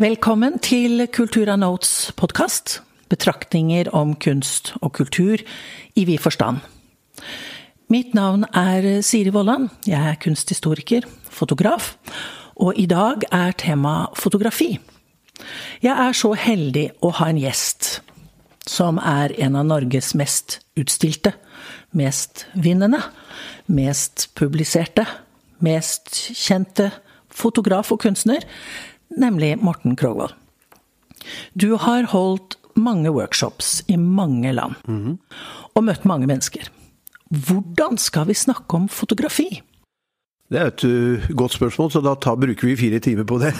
Velkommen til Kultura Notes podkast. Betraktninger om kunst og kultur i vid forstand. Mitt navn er Siri Vollan. Jeg er kunsthistoriker, fotograf, og i dag er tema fotografi. Jeg er så heldig å ha en gjest som er en av Norges mest utstilte, mest vinnende, mest publiserte, mest kjente fotograf og kunstner, nemlig Morten Krogvold. Du har holdt mange workshops i mange land, mm. og møtt mange mennesker. Hvordan skal vi snakke om fotografi? Det er et uh, godt spørsmål, så da tar, bruker vi fire timer på det.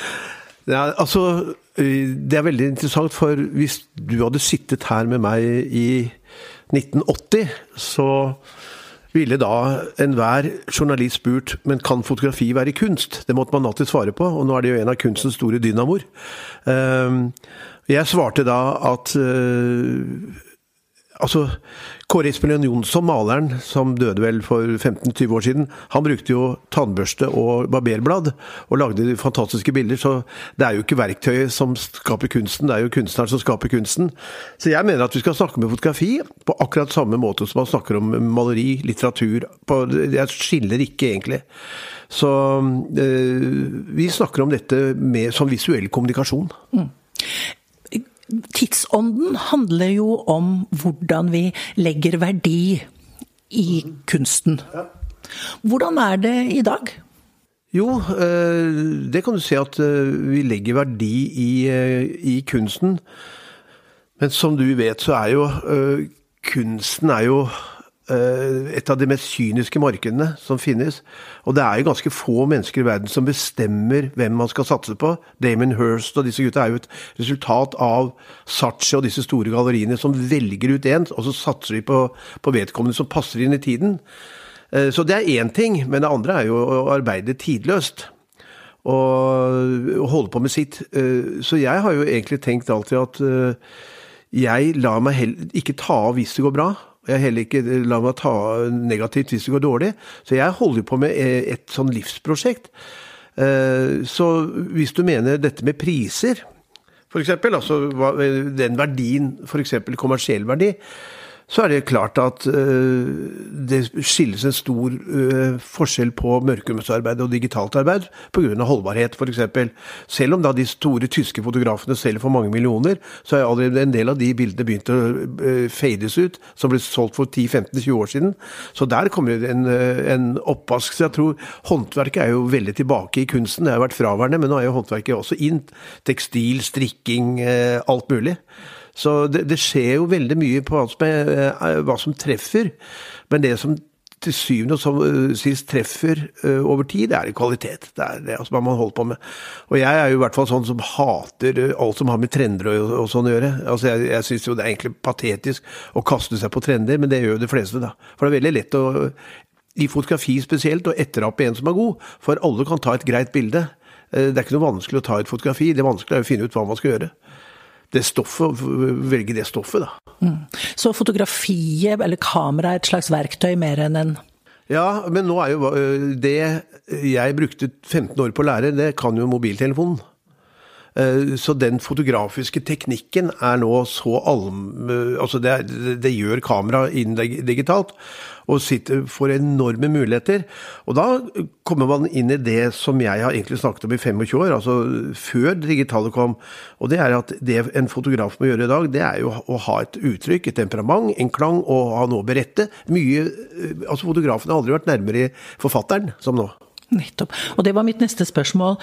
ja, altså, det er veldig interessant, for hvis du hadde sittet her med meg i 1980, så ville da enhver journalist spurt men kan fotografi være kunst? Det måtte man alltid svare på, og nå er det jo en av kunstens store dynamoer. Ehm, jeg svarte da at uh, Altså, Kåre Espelien Jonsson, maleren som døde vel for 15-20 år siden, han brukte jo tannbørste og barberblad og lagde fantastiske bilder. Så det er jo ikke verktøyet som skaper kunsten, det er jo kunstneren som skaper kunsten. Så jeg mener at vi skal snakke med fotografi på akkurat samme måte som man snakker om maleri, litteratur. På, jeg skiller ikke, egentlig. Så øh, vi snakker om dette med, som visuell kommunikasjon. Mm. Tidsånden handler jo om hvordan vi legger verdi i kunsten. Hvordan er det i dag? Jo, eh, det kan du se at eh, vi legger verdi i, eh, i kunsten. Men som du vet, så er jo kunsten er jo et av de mest kyniske markedene som finnes. Og det er jo ganske få mennesker i verden som bestemmer hvem man skal satse på. Damon Hirst og disse gutta er jo et resultat av Sachi og disse store galleriene som velger ut én, og så satser de på, på vedkommende som passer inn i tiden. Eh, så det er én ting, men det andre er jo å arbeide tidløst. Og holde på med sitt. Eh, så jeg har jo egentlig tenkt alltid at jeg lar meg ikke ta av hvis det går bra. Jeg heller ikke la meg ta negativt hvis det går dårlig. Så jeg holder på med eh, et sånn livsprosjekt. Eh, så hvis du mener dette med priser, f.eks., altså den verdien, f.eks. kommersiell verdi, så er det klart at uh, det skilles en stor uh, forskjell på mørkeromsarbeid og digitalt arbeid pga. holdbarhet, f.eks. Selv om da de store tyske fotografene selger for mange millioner, så er allerede en del av de bildene begynt å uh, fades ut, som ble solgt for 10-15-20 år siden. Så der kommer det en, en oppvask. Så jeg tror håndverket er jo veldig tilbake i kunsten. Det har vært fraværende, men nå er jo håndverket også inn. Tekstil, strikking, alt mulig. Så det, det, skjer jo veldig mye på hva som, er, eh, hva som treffer. Men det som til syvende og eh, sist treffer uh, over tid, det er kvalitet. Det er det altså, man holder på med. Og jeg er jo i hvert fall sånn som hater alt som har med trender og, og sånn å gjøre. Altså, jeg jeg syns jo det er egentlig patetisk å kaste seg på trender, men det gjør jo de fleste, da. For det er veldig lett å i fotografi spesielt, og etterape en som er god. For alle kan ta et greit bilde. Det er ikke noe vanskelig å ta et fotografi, det vanskelige er å finne ut hva man skal gjøre det stoffet, velge det stoffet, da. Mm. Så fotografiet, eller kamera, er et slags verktøy mer enn en Ja, men nå er jo det jeg brukte 15 år på å lære, det kan jo mobiltelefonen. Eh, så den fotografiske teknikken er nå så allm... Altså det, det gjør kamera inn digitalt, og sitter, får enorme muligheter. Og da kommer man inn i det som jeg har egentlig snakket om i 25 år, altså før digitale kom. Og det er at det en fotograf må gjøre i dag, det er jo å ha et uttrykk, et temperament, en klang, og ha noe å berette. Mye Altså fotografen har aldri vært nærmere forfatteren som nå. Nettopp. Og det var mitt neste spørsmål.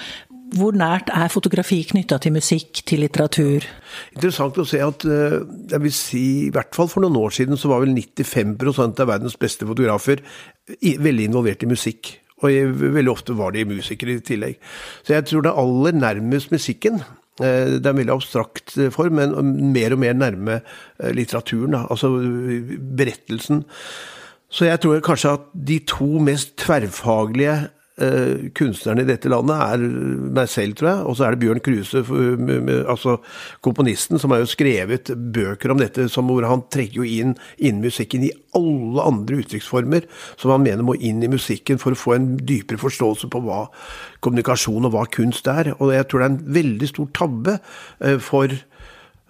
Hvor nært er fotografi knytta til musikk, til litteratur? Interessant å se at eh, jeg vil si, i hvert fall for noen år siden så var vel 95% av verdens beste fotografer veldig involvert i musikk. Og veldig ofte var de musikere i tillegg. Så jeg tror det er aller nærmest musikken. Eh, det er en veldig abstrakt eh, form, men mer og mer nærme litteraturen. Altså berettelsen. Så jeg tror kanskje at de to mest tverrfaglige eh, kunstnerne i dette landet er meg selv, tror jeg, og så er det Bjørn Kruse, altså komponisten, som har jo skrevet bøker om dette, hvor han trekker jo inn musikken i alle andre uttrykksformer som han mener må inn i musikken for å få en dypere forståelse på hva kommunikasjon og hva kunst er. Og jeg tror det er en veldig stor tabbe eh, for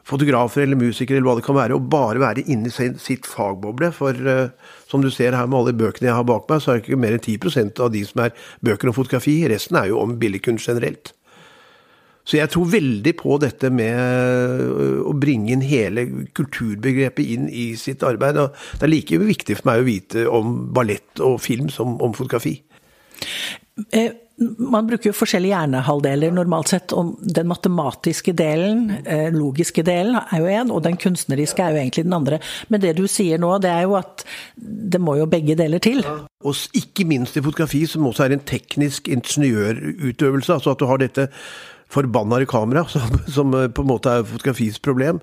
fotografer eller musikere eller hva det kan være, å bare være inni sitt fagboble. For uh, som du ser her med alle bøkene jeg har bak meg, så er det ikke mer enn 10% av de som er bøker om fotografi. Resten er jo om billedkunst generelt. Så jeg tror veldig på dette med øh, å bringe inn hele kulturbegrepet inn i sitt arbeid. Og det er like viktig for meg å vite om ballett og film som om fotografi. Eh man bruker jo forskjellige hjernehalvdeler normalt sett. og Den matematiske delen, eh, logiske delen, er jo én, og den kunstneriske er jo egentlig den andre. Men det du sier nå, det er jo at det må jo begge deler til. Og ikke minst i fotografi, som også er en teknisk ingeniørutøvelse. Altså at du har dette forbanna kamera, som, som, på en måte er fotografis problem.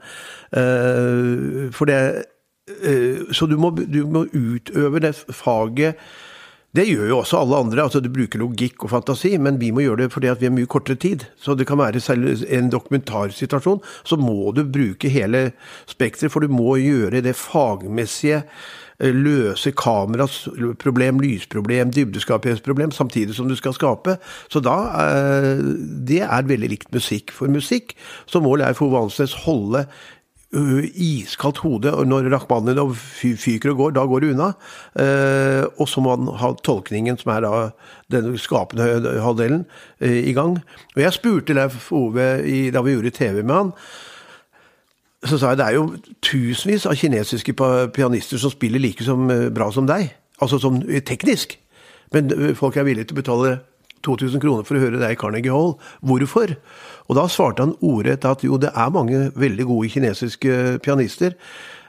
Uh, for det Så du må, du må utøve det faget det gjør jo også alle andre. altså Du bruker logikk og fantasi, men vi må gjøre det fordi at vi har mye kortere tid. Så det kan være en dokumentarsituasjon, så må du bruke hele spekteret, for du må gjøre det fagmessige eh, løse kameras problem, lysproblem, dybdeskapighetsproblem, samtidig som du skal skape. Så da eh, Det er veldig likt musikk. For musikk så må Leif Ove Ansnes holde iskaldt hode. og Når Rakhmaninov fyker og går, da går det unna. Eh, og så må han ha tolkningen, som er da den skapende halvdelen, eh, i gang. Og jeg spurte Leif Ove i, da vi gjorde TV med han. Så sa jeg det er jo tusenvis av kinesiske pianister som spiller like som, eh, bra som deg. Altså som teknisk. Men folk er villige til å betale 2000 kroner for å høre deg i Carnegie Hall. Hvorfor? Og da svarte han ordrett at jo, det er mange veldig gode kinesiske pianister,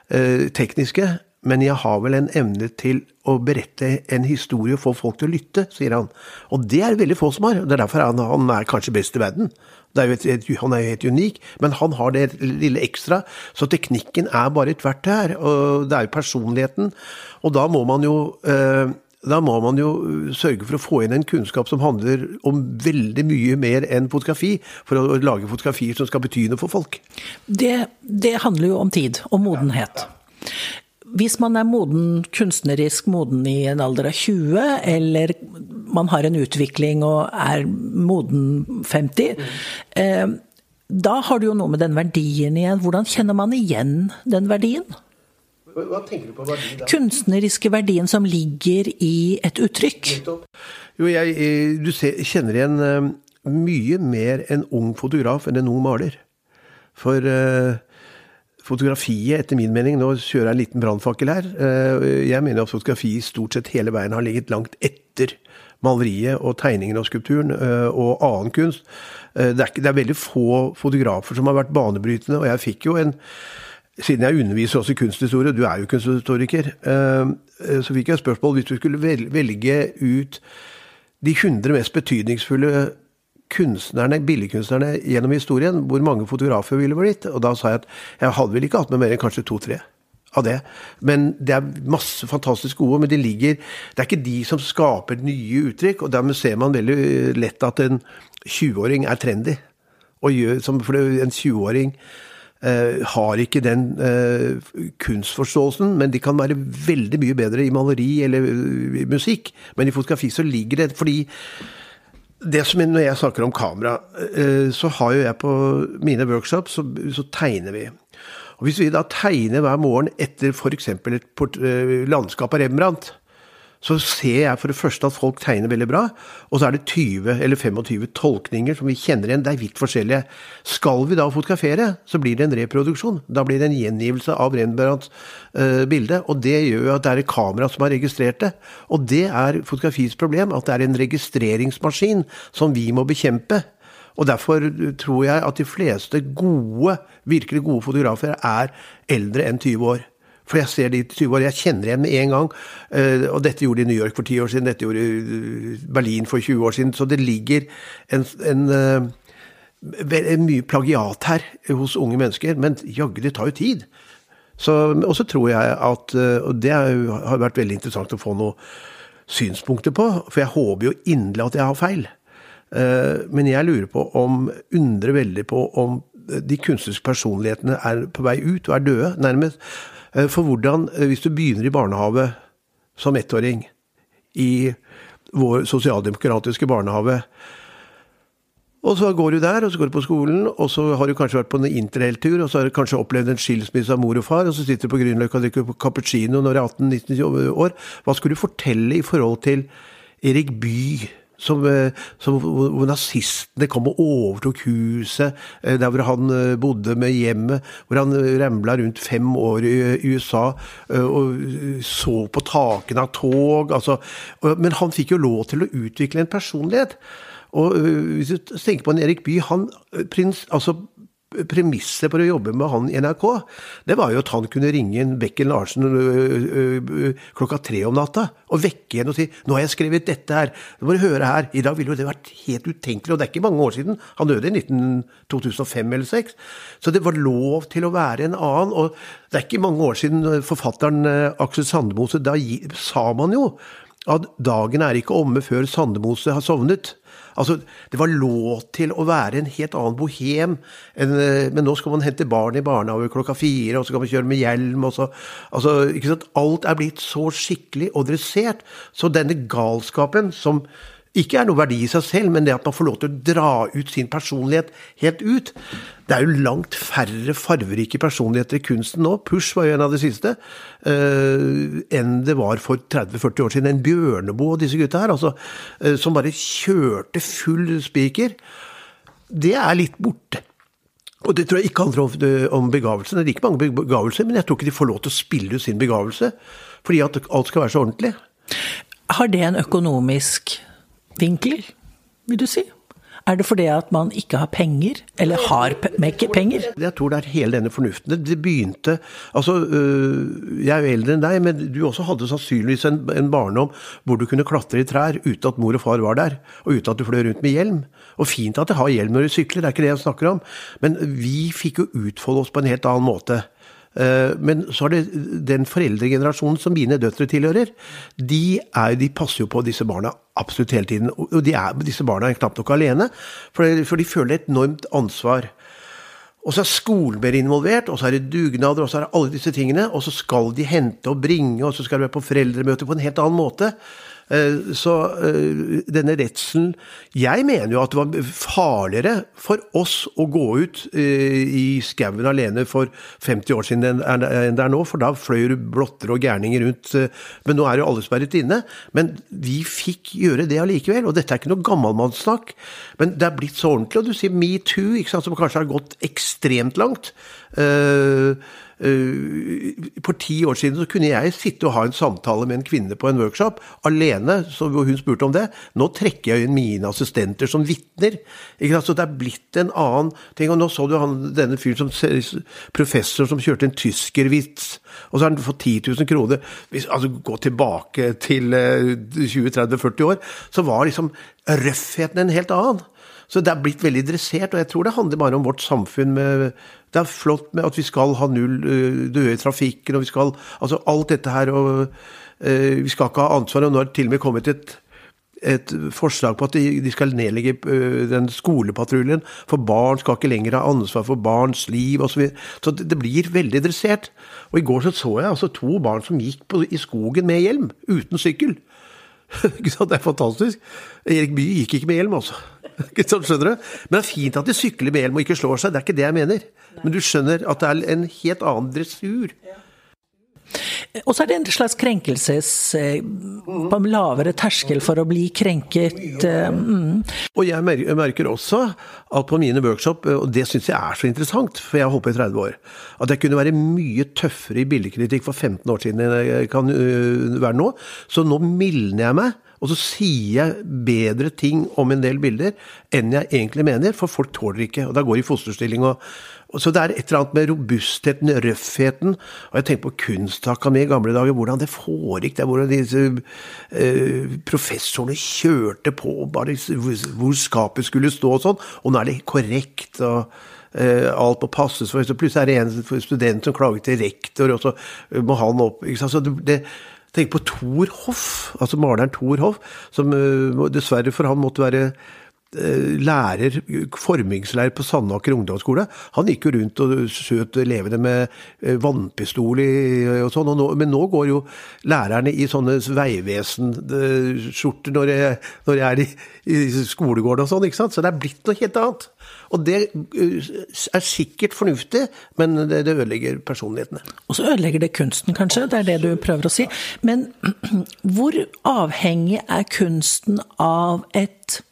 eh, tekniske, men jeg har vel en evne til å berette en historie og få folk til å lytte, sier han. Og det er veldig få som har. Det er derfor han, han er kanskje best i verden. Er et, han er jo helt unik, men han har det lille ekstra. Så teknikken er bare et verktøy her. Og det er jo personligheten. Og da må man jo eh, da må man jo øh, sørge for å få inn en kunnskap som handler om veldig mye mer enn fotografi, for å lage fotografier som skal bety noe for folk. Det, det handler jo om tid og modenhet. Hvis man er moden, kunstnerisk moden i en alder av 20, eller man har en utvikling og er moden 50, eh, da har du jo noe med den verdien igjen. Hvordan kjenner man igjen den verdien? Hva tenker du på verdi da? Kunstneriske verdien som ligger i et uttrykk. Jo, jeg, eh, du ser, kjenner igjen uh, mye mer en ung fotograf enn en ung maler. For uh, fotografiet, etter min mening, nå kjører jeg en liten brannfakkel her, uh, jeg mener at fotografiet stort sett hele veien har ligget langt etter maleriet og tegningen og skulpturen og annen kunst. Det er, det er veldig få fotografer som har vært banebrytende, og jeg fikk jo en siden jeg underviser også i kunsthistorie, du er jo kunsthistoriker, eh, eh, så fikk jeg spørsmål hvis du skulle velge ut de 100 mest betydningsfulle kunstnerne, billedkunstnerne gjennom historien, hvor mange fotografer ville blitt? Og da sa jeg at jeg hadde vel ikke hatt med mer enn kanskje to-tre av det. Men det er masse fantastisk gode, men det ligger Det er ikke de som skaper nye uttrykk, og dermed ser man veldig lett at en 20-åring er trendy. Gjør, for en 20-åring Uh, har ikke den uh, kunstforståelsen, men de kan være veldig mye bedre i maleri eller i musikk. Men i fotografi så ligger det Fordi det som Når jeg snakker om kamera, så har jo jeg på mine workshops, så, så, tegner vi. Og Hvis vi da tegner hver morgen etter f.eks. et landskap av Rembrandt, så ser jeg for det første at folk tegner veldig bra, og så er det 20 eller 25 tolkninger som vi kjenner igjen. Det er vidt forskjellige. Skal vi da fotografere, så blir det en reproduksjon. Da blir det en gjengivelse av Rembrandts uh, bilde, og det gjør jo at det er et kamera som har registrert det. Og det er fotografiets problem, at det er en registreringsmaskin som vi må bekjempe. Og Derfor tror jeg at de fleste gode, virkelig gode fotografer er eldre enn 20 år. For jeg ser de 20 år, jeg kjenner igjen med en gang. Eh, og dette gjorde de i New York for 10 år siden, dette gjorde de i Berlin for 20 år siden. Så det ligger en, en, en eh, mye plagiat her hos unge mennesker. Men jaggu, det tar jo tid. Og så tror jeg at eh, Og det har vært veldig interessant å få noen synspunkter på, for jeg håper jo inderlig at jeg har feil. Eh, men jeg lurer på om, undrer veldig på om de kunstneriske personlighetene er på vei ut og er døde, nærmest. Eh, for hvordan, eh, hvis du begynner i barnehage som ettåring, i vår sosialdemokratiske barnehage, og så går du der, og så går du på skolen, og så har du kanskje vært på en interrailtur, og så har du kanskje opplevd en skilsmisse av mor og far, og så sitter du på Grünerløkka og drikker cappuccino når du er 18-19 år. Hva skal du fortelle i forhold til Erik Bye? Som, eh, som, hvor nazistene kom og overtok huset eh, der hvor han eh, bodde med hjemmet. Hvor han ramla rundt fem år i, USA og så på takene av tog. Altså, men han fikk jo lov til å utvikle en personlighet. Og hvis du tenker på en Erik Bye, han prins, altså premisset for å jobbe med han i NRK, det var jo at han kunne ringe en Bekken Larsen klokka tre om natta og vekke henne og si 'Nå har jeg skrevet dette her, nå må du høre her'. I dag ville jo det vært helt utenkelig, og det er ikke mange år siden. Han døde i 2005 eller 2006. Så det var lov til å være en annen. Og det er ikke mange år siden forfatteren Aksel Sandemose Da sa man jo at dagen er ikke omme før Sandemose har sovnet. Altså, Det var lov til å være en helt annen bohem. Enn, eh, men nå skal man hente barn i barnehage klokka fire, og så kan man kjøre med hjelm. og så, altså, ikke sant, Alt er blitt så skikkelig og dressert. Så denne galskapen som ikke er noe verdi i seg selv, men det at man får lov til å dra ut sin personlighet helt ut. Det er jo langt færre farverike personligheter i kunsten nå, Push var jo en av de siste, uh, enn det var for 30-40 år siden. En Bjørneboe og disse gutta her, altså, uh, som bare kjørte full spiker. Det er litt borte. Og det tror jeg ikke handler om, begavelsen. om begavelse. Det er ikke mange begavelser, men jeg tror ikke de får lov til å spille ut sin begavelse. Fordi at alt skal være så ordentlig. Har det en økonomisk vinkel, vil du si? Er det fordi at man ikke har penger, eller har ikke penger? Jeg tror det er hele denne fornuften. Det begynte Altså, øh, jeg er jo eldre enn deg, men du også hadde sannsynligvis en, en barndom hvor du kunne klatre i trær uten at mor og far var der, og uten at du fløy rundt med hjelm. Og fint at jeg har hjelm når du sykler, det er ikke det jeg snakker om, men vi fikk jo utfolde oss på en helt annen måte. Eh, men så er det den foreldregenerasjonen som mine døtre tilhører, de, er, de passer jo på disse barna absolutt hele tiden. Og er, disse barna er knapt nok alene, for, de føler et enormt ansvar. Og så er skolen mer involvert, og så er det dugnader, og så er det alle disse tingene. Og så skal de hente og bringe, og så skal de være på foreldremøte på en helt annen måte. Eh, så eh, denne redselen Jeg mener jo at det var farligere for oss å gå ut eh, i skauen alene for 50 år siden enn det er nå, for da fløy blotter og gærninger rundt. Men nå er jo alle sperret inne. Men vi fikk gjøre det allikevel. Og dette er ikke noe gammalmannssnakk, men det er blitt så ordentlig. Og du sier metoo, som kanskje har gått ekstremt langt. Uh, for ti år siden så kunne jeg sitte og ha en samtale med en kvinne på en workshop alene, så hun spurte om det. Nå trekker jeg inn mine assistenter som vitner. Så det er blitt en annen ting. Og nå så du han, denne fyren som professor som kjørte en tyskervits, og så har han fått 10 000 kroner. Hvis, altså Gå tilbake til 20-30-40 eh, år, så var liksom røffheten en helt annen. Så det er blitt veldig dressert, og jeg tror det handler bare om vårt samfunn. Med, det er flott med at vi skal ha null uh, døde i trafikken, og vi skal Altså alt dette her, og uh, vi skal ikke ha ansvar. Og nå har det til og med kommet et, et forslag på at de, de skal nedlegge uh, den skolepatruljen, for barn skal ikke lenger ha ansvar for barns liv osv. Så, videre. så det, det, blir veldig dressert. Og i går så, så jeg altså to barn som gikk på, i skogen med hjelm, uten sykkel. det er fantastisk. Erik Bye gikk ikke med hjelm, altså. skjønner du? Men det er fint at de sykler med hjelm og ikke slår seg, det er ikke det jeg mener. Men du skjønner at det er en helt annen dressur. Og så er det en slags krenkelses eh, på en lavere terskel for å bli krenket. Eh, mm. Og jeg merker også at på mine workshop, og det syns jeg er så interessant, for jeg har holdt på i 30 år, at jeg kunne være mye tøffere i bildekritikk for 15 år siden enn jeg kan være nå. Så nå mildner jeg meg og så sier jeg bedre ting om en del bilder enn jeg egentlig mener, for folk tåler ikke. Og da går de i fosterstilling. Og, og, så det er et eller annet med robustheten, røffheten. Og jeg tenker på kunstakademi i gamle dager, hvordan det foregikk der. Hvordan disse uh, professorene kjørte på bare hvor skapet skulle stå og sånn. Og nå er det korrekt. og uh, alt må passes for. Så plutselig er det en student som klager til rektor, og så må han opp. ikke sant? Så det Tenk på Thor Hoff, altså maleren Thor Hoff, som uh, dessverre for han måtte være lærer, formingslærer på Sandaker ungdomsskole. Han gikk jo rundt og skjøt elevene med uh, vannpistol og sånn, men nå går jo lærerne i sånne Vegvesen-skjorter når, jeg- når jeg er i, i skolegården og sånn, ikke sant. Så det er blitt noe helt annet. Og det er sikkert fornuftig, men det, det ødelegger personlighetene. Og så ødelegger det kunsten, kanskje. Det er det du prøver å si. Men hvor avhengig er kunsten av et eh,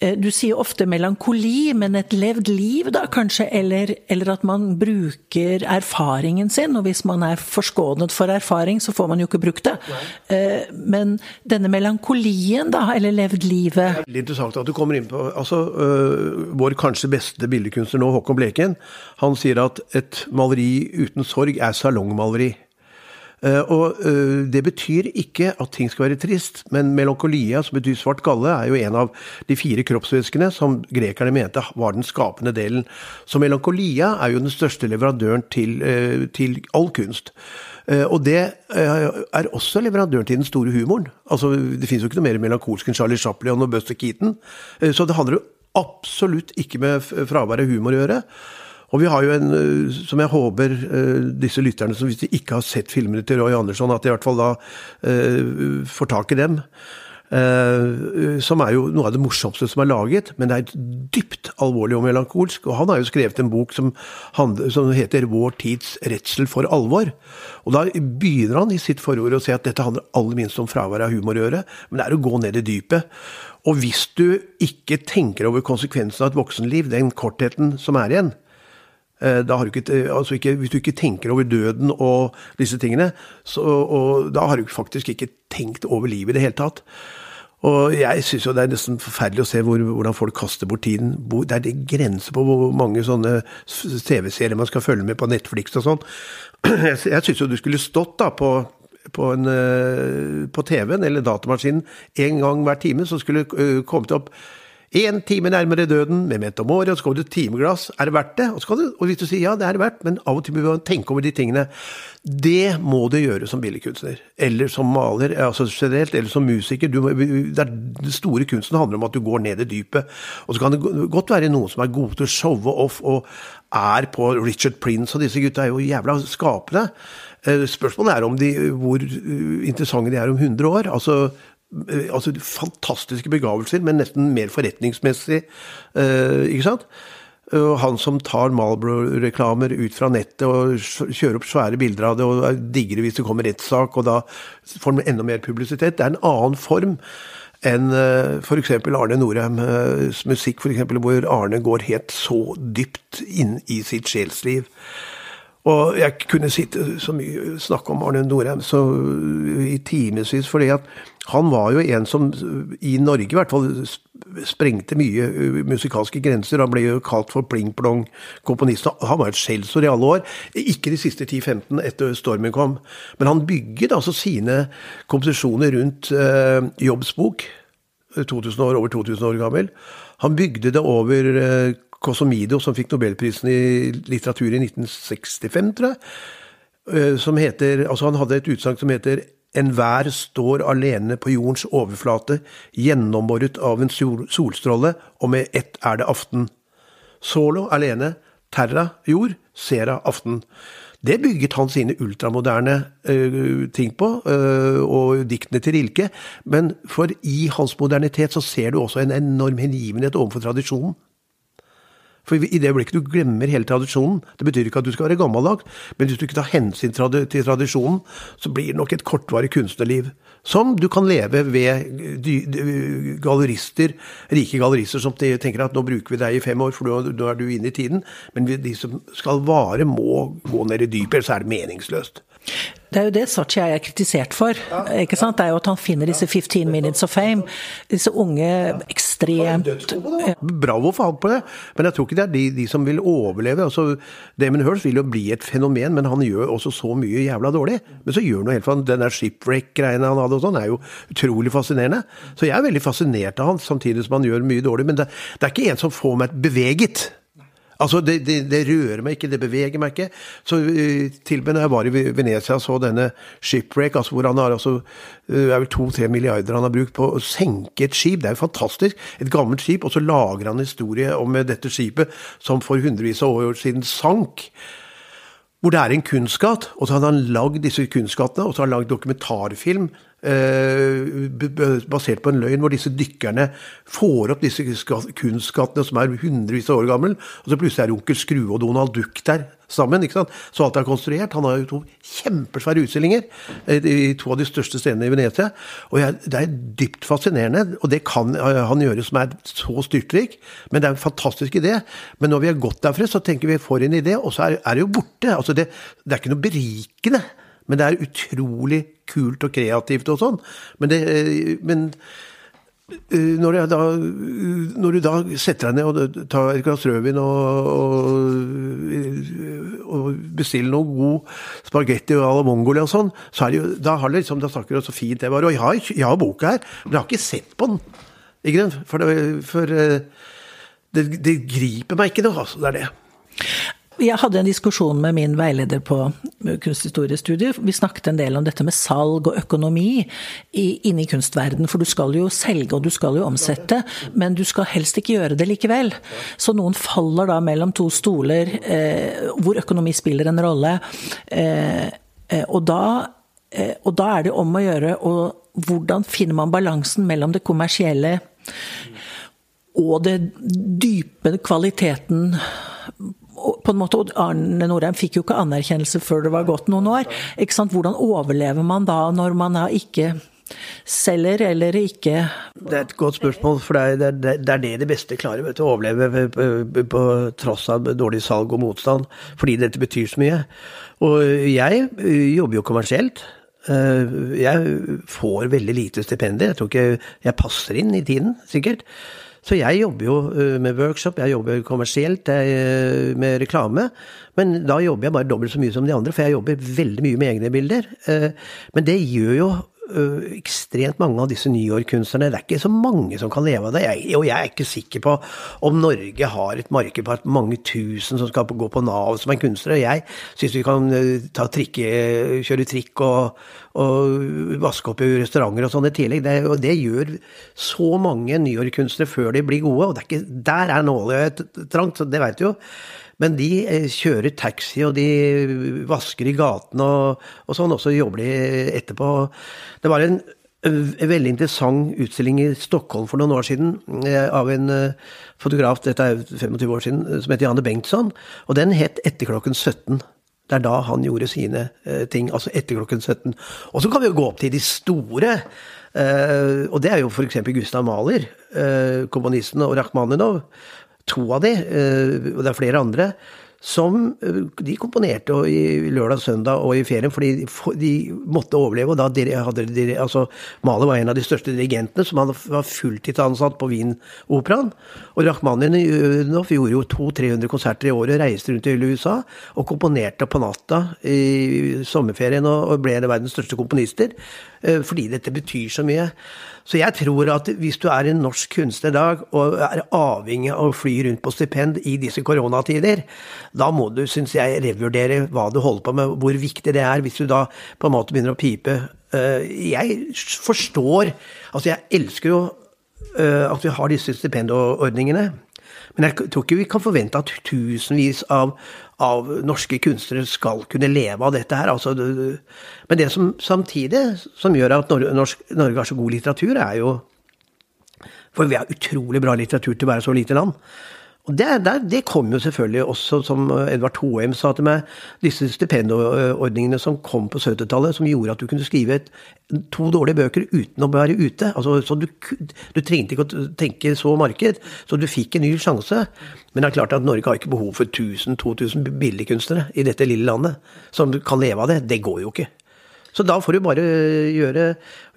du sier ofte melankoli, men et levd liv, da kanskje? Eller, eller, at man bruker erfaringen sin. Og hvis man er forskånet for erfaring, så får man jo ikke brukt det. Nei. Men denne melankolien, da, eller levd livet Veldig interessant at du kommer inn på altså, øh, Vår kanskje beste billedkunstner nå, Håkon Bleken, han sier at et maleri uten sorg er salongmaleri. Uh, og uh, Det betyr ikke at ting skal være trist, men melankolia, som betyr svart galle, er jo en av de fire kroppsvæskene som grekerne mente var den skapende delen. Så melankolia er jo den største leverandøren til, uh, til all kunst. Og det er også leverandøren til den store humoren. Altså, Det finnes jo ikke noe mer melankolsk enn Charlie Chaplin og Buster Keaton. Så det handler jo absolutt ikke med fravær av humor å gjøre. Og vi har jo en, som jeg håper disse lytterne, som hvis de ikke har sett filmene til Roy Andersson, at de i hvert fall da uh, får tak i dem. Uh, som er jo noe av det morsomste som er laget, men det er dypt alvorlig og melankolsk. Og han har jo skrevet en bok som, som heter 'Vår tids redsel for alvor'. Og da begynner han i sitt forord å si at dette handler aller minst om fravær av humor å gjøre, men det er å gå ned i dypet. Og hvis du ikke tenker over konsekvensen av et voksenliv, den kortheten som er igjen, du ikke, altså ikke, hvis du ikke tenker over døden og disse tingene, så, da har du faktisk ikke tenkt over livet i det hele tatt. Og jeg syns jo det er nesten forferdelig å se hvor, hvordan folk kaster bort tiden. Det er det grenser på hvor mange sånne TV-serier man skal følge med på Netflix og sånn. Jeg, syns jo du skulle stått da på på, en, på TV-en eller datamaskinen en gang hver time, så skulle kommet opp Én time nærmere døden med metamore, og så kommer det et timeglass. Er det verdt det? Og, du, og, hvis du sier ja, det er det verdt, men av og til må du tenke over de tingene. Det må du gjøre som billedkunstner, eller som maler, altså generelt, eller som musiker. Du, det er, den store kunsten handler om at du går ned i dypet. Og så kan det godt være noen som er gode til å showe off og er på Richard Prince, og disse gutta er jo jævla skapende. Spørsmålet er de, hvor interessante de er om 100 år. altså altså fantastiske begavelser, men nesten mer forretningsmessig, uh, ikke sant? Og han som tar Malbro-reklamer ut fra nettet og kjører opp svære bilder av det, og digger det hvis det kommer rettssak, og da får han enda mer publisitet. Det er en annen form enn uh, f.eks. Arne Norheims musikk, for eksempel, hvor Arne går helt så dypt inn i sitt sjelsliv. Og jeg kunne sitte så mye snakke om Arne Norheim så, i timevis, fordi at han var jo en som i Norge i hvert fall sprengte mye musikalske grenser. Han ble jo kalt for pling-plong-komponist. Han var et skjellsord i alle år. Ikke de siste 10-15 etter stormen kom. Men han bygget altså sine komposisjoner rundt eh, Jobbs bok, 2000 år, over 2000 år gammel. Han bygde det over eh, Cosomido, som fikk nobelprisen i litteratur i 1965, tror jeg. Som heter, altså Han hadde et utsagn som heter Enhver står alene på jordens overflate, gjennomboret av en sol solstråle, og med ett er det aften. Solo alene, terra jord, sera aften. Det bygget han sine ultramoderne uh, ting på, uh, og diktene til Rilke. Men for i hans modernitet så ser du også en enorm hengivenhet overfor tradisjonen. For i det øyeblikket du glemmer hele tradisjonen Det betyr ikke at du skal være gammeldags, men hvis du ikke tar hensyn til tradisjonen, så blir det nok et kortvarig kunstnerliv. Som du kan leve ved gallerister, rike gallerister som tenker at nå bruker vi deg i fem år, for nå er du inne i tiden. Men de som skal vare, må gå ned i dypet, ellers er det meningsløst. Det er jo det Sachi er kritisert for. Ja, ikke sant? Det er jo at han finner disse 15 minutes of fame. Disse unge, ekstremt Bravo for han på det, men jeg tror ikke det er de, de som vil overleve. altså Damon Hirst vil jo bli et fenomen, men han gjør også så mye jævla dårlig. Men så gjør han noe helt for Den der shipwreck-greiene han hadde og sånn, er jo utrolig fascinerende. Så jeg er veldig fascinert av han, samtidig som han gjør mye dårlig. Men det, det er ikke en som får meg beveget Altså, det, det, det, rører meg ikke, det beveger meg ikke. Så uh, til og med når jeg var i Venezia og så denne shipwreck, altså hvor han har altså Det er vel to-tre milliarder han har brukt på å senke et skip. Det er jo fantastisk. Et gammelt skip. Og så lager han historie om dette skipet som for hundrevis av år siden sank hvor det er en kunstskatt, og så har han lagd disse kunstskattene, og så har han lagd dokumentarfilm Eh, basert på en løgn, hvor disse dykkerne får opp disse kunstskattene som er hundrevis av år gammel, og så plutselig er onkel Skrue og Donald Duck der sammen. ikke sant? Så alt er konstruert. Han har jo to kjempesvære utstillinger eh, i to av de største stedene i Venezia. Og jeg, det er dypt fascinerende, og det kan eh, han gjøre som er så styrtrik. Men det er en fantastisk idé. Men når vi har gått derfra, så tenker vi får en idé, og så er, er det jo borte. Altså det, det er ikke noe berikende. Men det er utrolig kult og kreativt og sånn. Men, det, men eh, når, da, når, du da setter deg ned og tar et glass rødvin og, og, og, bestiller noe god spagetti og la Mongolia og sånn, så er det jo, da har liksom, da snakker du så fint det var. Og jeg har, jeg har boka her, men jeg har ikke sett på den. Ikke? For, det, for eh, det, det, griper meg ikke noe, altså. Det er det. Jeg hadde en diskusjon med min veileder på kunsthistoriestudiet. Vi snakket en del om dette med salg og økonomi inne i kunstverden. For du skal jo selge og du skal jo omsette, men du skal helst ikke gjøre det likevel. Så noen faller da mellom to stoler eh, hvor økonomi spiller en rolle. Eh, eh og, da, eh, og da er det om å gjøre og hvordan finner man balansen mellom det kommersielle og det dype kvaliteten på en måte, Arne Norheim fikk jo ikke anerkjennelse før det var gått noen år. Ikke sant? Hvordan overlever man da, når man da ikke selger eller ikke Det er et godt spørsmål, for det er det, er det de beste klarer. Vet du, å overleve på, på, tross av dårlig salg og motstand, fordi dette betyr så mye. Og jeg jobber jo kommersielt. Eh, jeg får veldig lite stipendier. Jeg tror ikke jeg passer inn i tiden, sikkert. Så jeg jobber jo eh, med workshop, jeg jobber kommersielt jeg, med reklame. Men da jobber jeg bare dobbelt så mye som de andre, for jeg jobber veldig mye med egne bilder. Eh, men det gjør jo Eh, ekstremt mange av disse New York-kunstnerne. Det er ikke så mange som kan leve av det. Jeg, og jeg er ikke sikker på om Norge har et marked på at mange tusen som skal gå på Nav som er kunstnere. Jeg syns vi kan eh, ta trikke, kjøre trikk og, og vaske opp i restauranter og sånn i tillegg. Det, og det gjør så mange New York-kunstnere før de blir gode. Og er ikke, der er nåløyet trangt, det veit du jo. Men de eh, kjører taxi, og de vasker i gatene og, og, sånn, og så jobber de etterpå. Det var en, en veldig interessant utstilling i Stockholm for noen år siden eh, av en eh, fotograf, dette er 25 år siden, som heter Janne Bengtsson. Og den het Etter klokken 17. Det er da han gjorde sine ting, altså etter klokken 17. Og så kan vi jo gå opp til de store. og det er jo f.eks. Gustav Mahler, komponisten, og Rakhmaninov to av de, eh, og det er flere andre, som eh, de komponerte i lørdag, søndag og i ferien fordi de måtte overleve. og da hadde de, altså Mahler var en av de største dirigentene som var fulltidsansatt på Wien-operaen. Og Rakhmaninov gjorde jo 200-300 konserter i året, reiste rundt i USA og komponerte på natta i sommerferien og ble en av verdens største komponister. Eh, fordi dette betyr så mye. Så jeg tror at hvis du er en norsk kunstner i dag og er avhengig av å fly rundt på stipend i disse koronatider, da må du, syns jeg, revurdere hva du holder på med, hvor viktig det er, hvis du da på en måte begynner å pipe. Eh, jeg forstår Altså, jeg elsker jo eh, at vi har disse stipendordningene. Men jeg tror ikke vi kan forvente at tusenvis av, av norske kunstnere skal kunne leve av dette her. Altså, men det som samtidig som gjør at Norge, norsk, Norge har så god litteratur, er jo For vi har utrolig bra litteratur til å være så lite land. Og det, det, kom jo selvfølgelig også, som Edvard Hoem sa til meg, disse stipendordningene som kom på 70-tallet, som gjorde at du kunne skrive et, to dårlige bøker uten å være ute. Altså, så du, du, trengte ikke å tenke så marked, så du fikk en ny sjanse. Men det er klart at Norge har ikke behov for 1000-2000 billedkunstnere i dette lille landet som kan leve av det. Det går jo ikke. Så da får du bare gjøre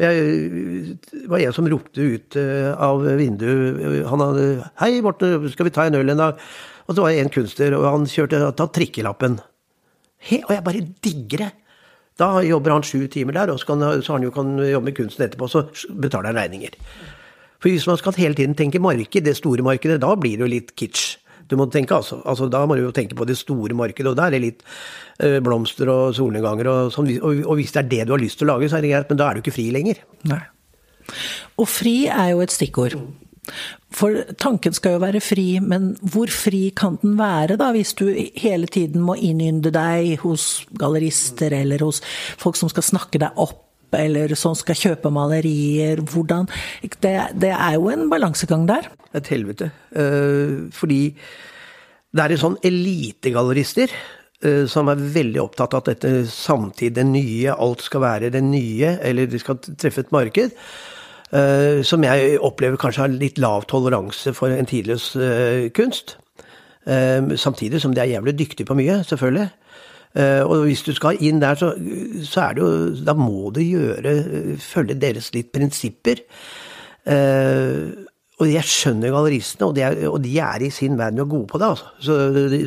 jeg, var en som ropte ut eh, av vinduet Han hadde 'Hei, Morten, skal vi ta en øl en dag?' Og så var det en kunstner, og han kjørte tatt trikkelappen. He, og jeg bare digger det. Da jobber han sju timer der, og så, kan, så han jo kan jobbe med kunsten etterpå, så betaler han regninger. For hvis man skal hele tiden tenke marked, det store markedet, da blir det jo litt kitsch. Du må tenke altså, altså Da må du jo tenke på det store markedet, og da er det litt øh, blomster og solnedganger og sånn. Og, hvis det er det du har lyst til å lage, så er det greit, men da er du ikke fri lenger. Nei. Og fri er jo et stikkord. For tanken skal jo være fri, men hvor fri kan den være, da, hvis du hele tiden må innynde deg hos gallerister eller hos folk som skal snakke deg opp, eller som skal kjøpe malerier? Hvordan Det, det er jo en balansegang der. Et helvete. Uh, fordi det er en sånn elitegallerister uh, som er veldig opptatt av at dette samtidig, det nye, alt skal være det nye, eller de skal treffe et marked. Uh, som jeg opplever kanskje har litt lav toleranse for en tidløs kunst. Samtidig som de er jævlig dyktige på mye, selvfølgelig. Og hvis du skal inn der, så, så, er det jo Da må du gjøre Følge deres litt prinsipper. og jeg skjønner galleristene, og de, er, og de er i sin verden og gode på det. Altså. Så,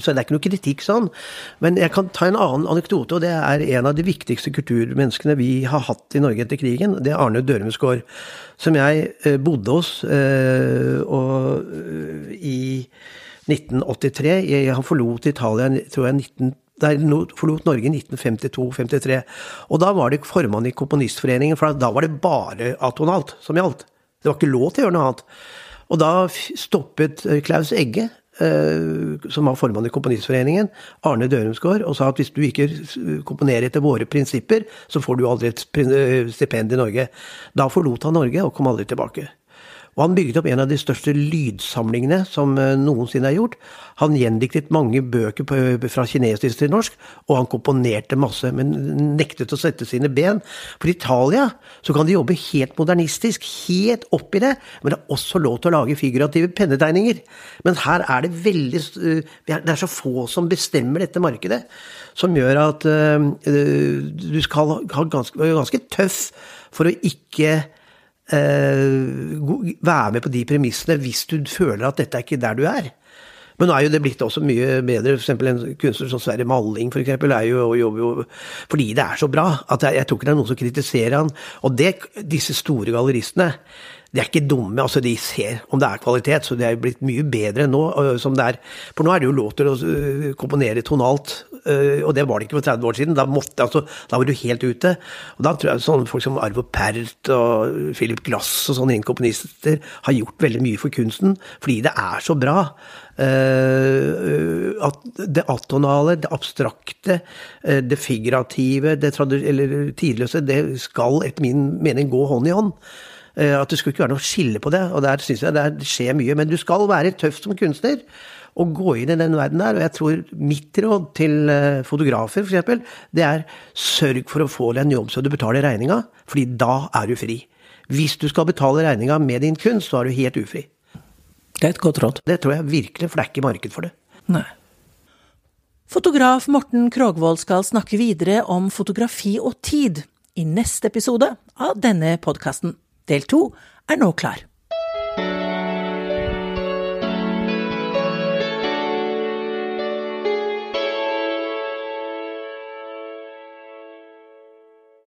så, det er ikke noe kritikk sånn. Men jeg kan ta en annen anekdote, og det er en av de viktigste kulturmenneskene vi har hatt i Norge etter krigen. Det er Arne Dørumsgaard som jeg eh, bodde hos eh, og, eh, i 1983. Jeg, han forlot Italia tror jeg 19, Nei, forlot Norge i 1952-53. Og da var det formann i Komponistforeningen, for da var det bare atonalt som gjaldt. Det var ikke lov til å gjøre noe annet. Og da stoppet Klaus Egge, Eh, som var formann i Komponistforeningen, Arne Dørumsgaard, og sa at hvis du ikke komponerer etter våre prinsipper, så får du aldri et eh, stipend i Norge. Da forlot han Norge og kom aldri tilbake. Og han bygget opp en av de største lydsamlingene som eh, noensinne er gjort. Han gjendiktet mange bøker fra kinesisk til norsk, og han komponerte masse, men nektet å sette sine ben. For Italia så kan de jobbe helt modernistisk, helt opp i det, men det er også lov til å lage figurative pennetegninger. Men her er det veldig eh, Det er så få som bestemmer dette markedet, som gjør at du skal ha ganske, ganske tøff for å ikke eh, være med på de premissene hvis du føler at dette er ikke der du er. Men nå er jo det blitt også mye bedre. Eksempel en kunstner som Sverre Malling for eksempel, er jo, jobber jo fordi det er så bra. at Jeg, jeg tror ikke det er noen som kritiserer han. Og det, disse store galleristene de er ikke dumme, altså de ser om det er kvalitet, så det er blitt mye bedre nå. som det er. For nå er det jo lov til å komponere tonalt, og det var det ikke for 30 år siden. Da, måtte, altså, da var du helt ute. Og da tror jeg sånne folk som Arvo Pärt og Philip Glass og sånne komponister har gjort veldig mye for kunsten, fordi det er så bra. at det atonale, det abstrakte, det figurative, det eller tidløse, det skal etter min mening gå hånd i hånd. Uh, at det skulle ikke være noe skille på det, og der syns jeg det skjer mye. Men du skal være tøff som kunstner og gå inn i den verden der. Og jeg tror mitt råd til eh, fotografer, f.eks., det er sørg for å få deg en jobb så du betaler regninga, fordi da er du fri. Hvis du skal betale regninga med din kunst, så er du helt ufri. Det er et godt råd. Det tror jeg virkelig, for det er ikke marked for det. Nei. Fotograf Morten Krogvold skal snakke videre om fotografi og tid i neste episode av denne podkasten. Del to er nå klar.